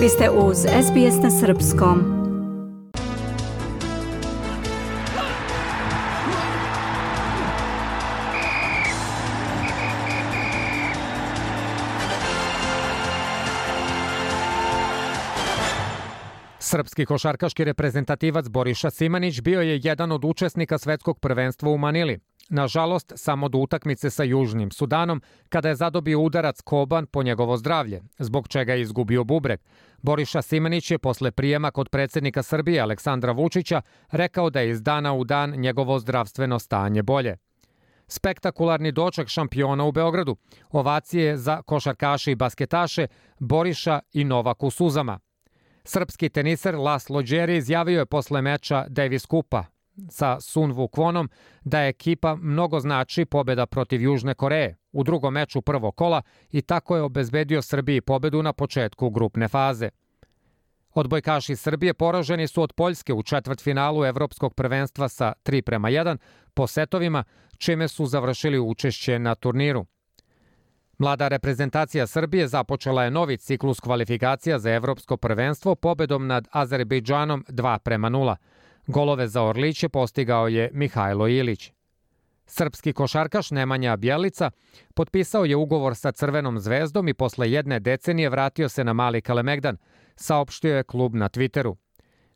Vi ste uz SBS na Srpskom. Srpski košarkaški reprezentativac Boriša Simanić bio je jedan od učesnika svetskog prvenstva u Manili. Nažalost, samo do utakmice sa Južnim Sudanom, kada je zadobio udarac Koban po njegovo zdravlje, zbog čega je izgubio bubreg. Boriša Simanić je posle prijema kod predsednika Srbije Aleksandra Vučića rekao da je iz dana u dan njegovo zdravstveno stanje bolje. Spektakularni doček šampiona u Beogradu, ovacije za košarkaše i basketaše, Boriša i Novak u suzama. Srpski teniser Laslo Đeri izjavio je posle meča Davis Kupa sa Sun Vukvonom da ekipa mnogo znači pobeda protiv Južne Koreje u drugom meču prvog kola i tako je obezbedio Srbiji pobedu na početku grupne faze. Odbojkaši Srbije poraženi su od Poljske u četvrtfinalu Evropskog prvenstva sa 3 prema 1 po setovima, čime su završili učešće na turniru. Mlada reprezentacija Srbije započela je novi ciklus kvalifikacija za evropsko prvenstvo pobedom nad Azerbejdžanom 2 prema 0. Golove za Orliće postigao je Mihajlo Ilić. Srpski košarkaš Nemanja Bjelica potpisao je ugovor sa Crvenom zvezdom i posle jedne decenije vratio se na Mali Kalemegdan, saopštio je klub na Twitteru.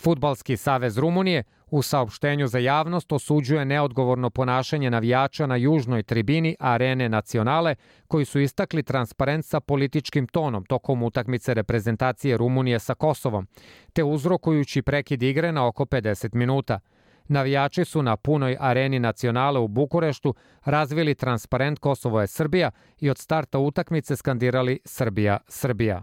Futbalski savez Rumunije u saopštenju za javnost osuđuje neodgovorno ponašanje navijača na južnoj tribini Arene Nacionale koji su istakli transparent sa političkim tonom tokom utakmice reprezentacije Rumunije sa Kosovom, te uzrokujući prekid igre na oko 50 minuta. Navijači su na punoj areni nacionale u Bukureštu razvili transparent Kosovo je Srbija i od starta utakmice skandirali Srbija, Srbija.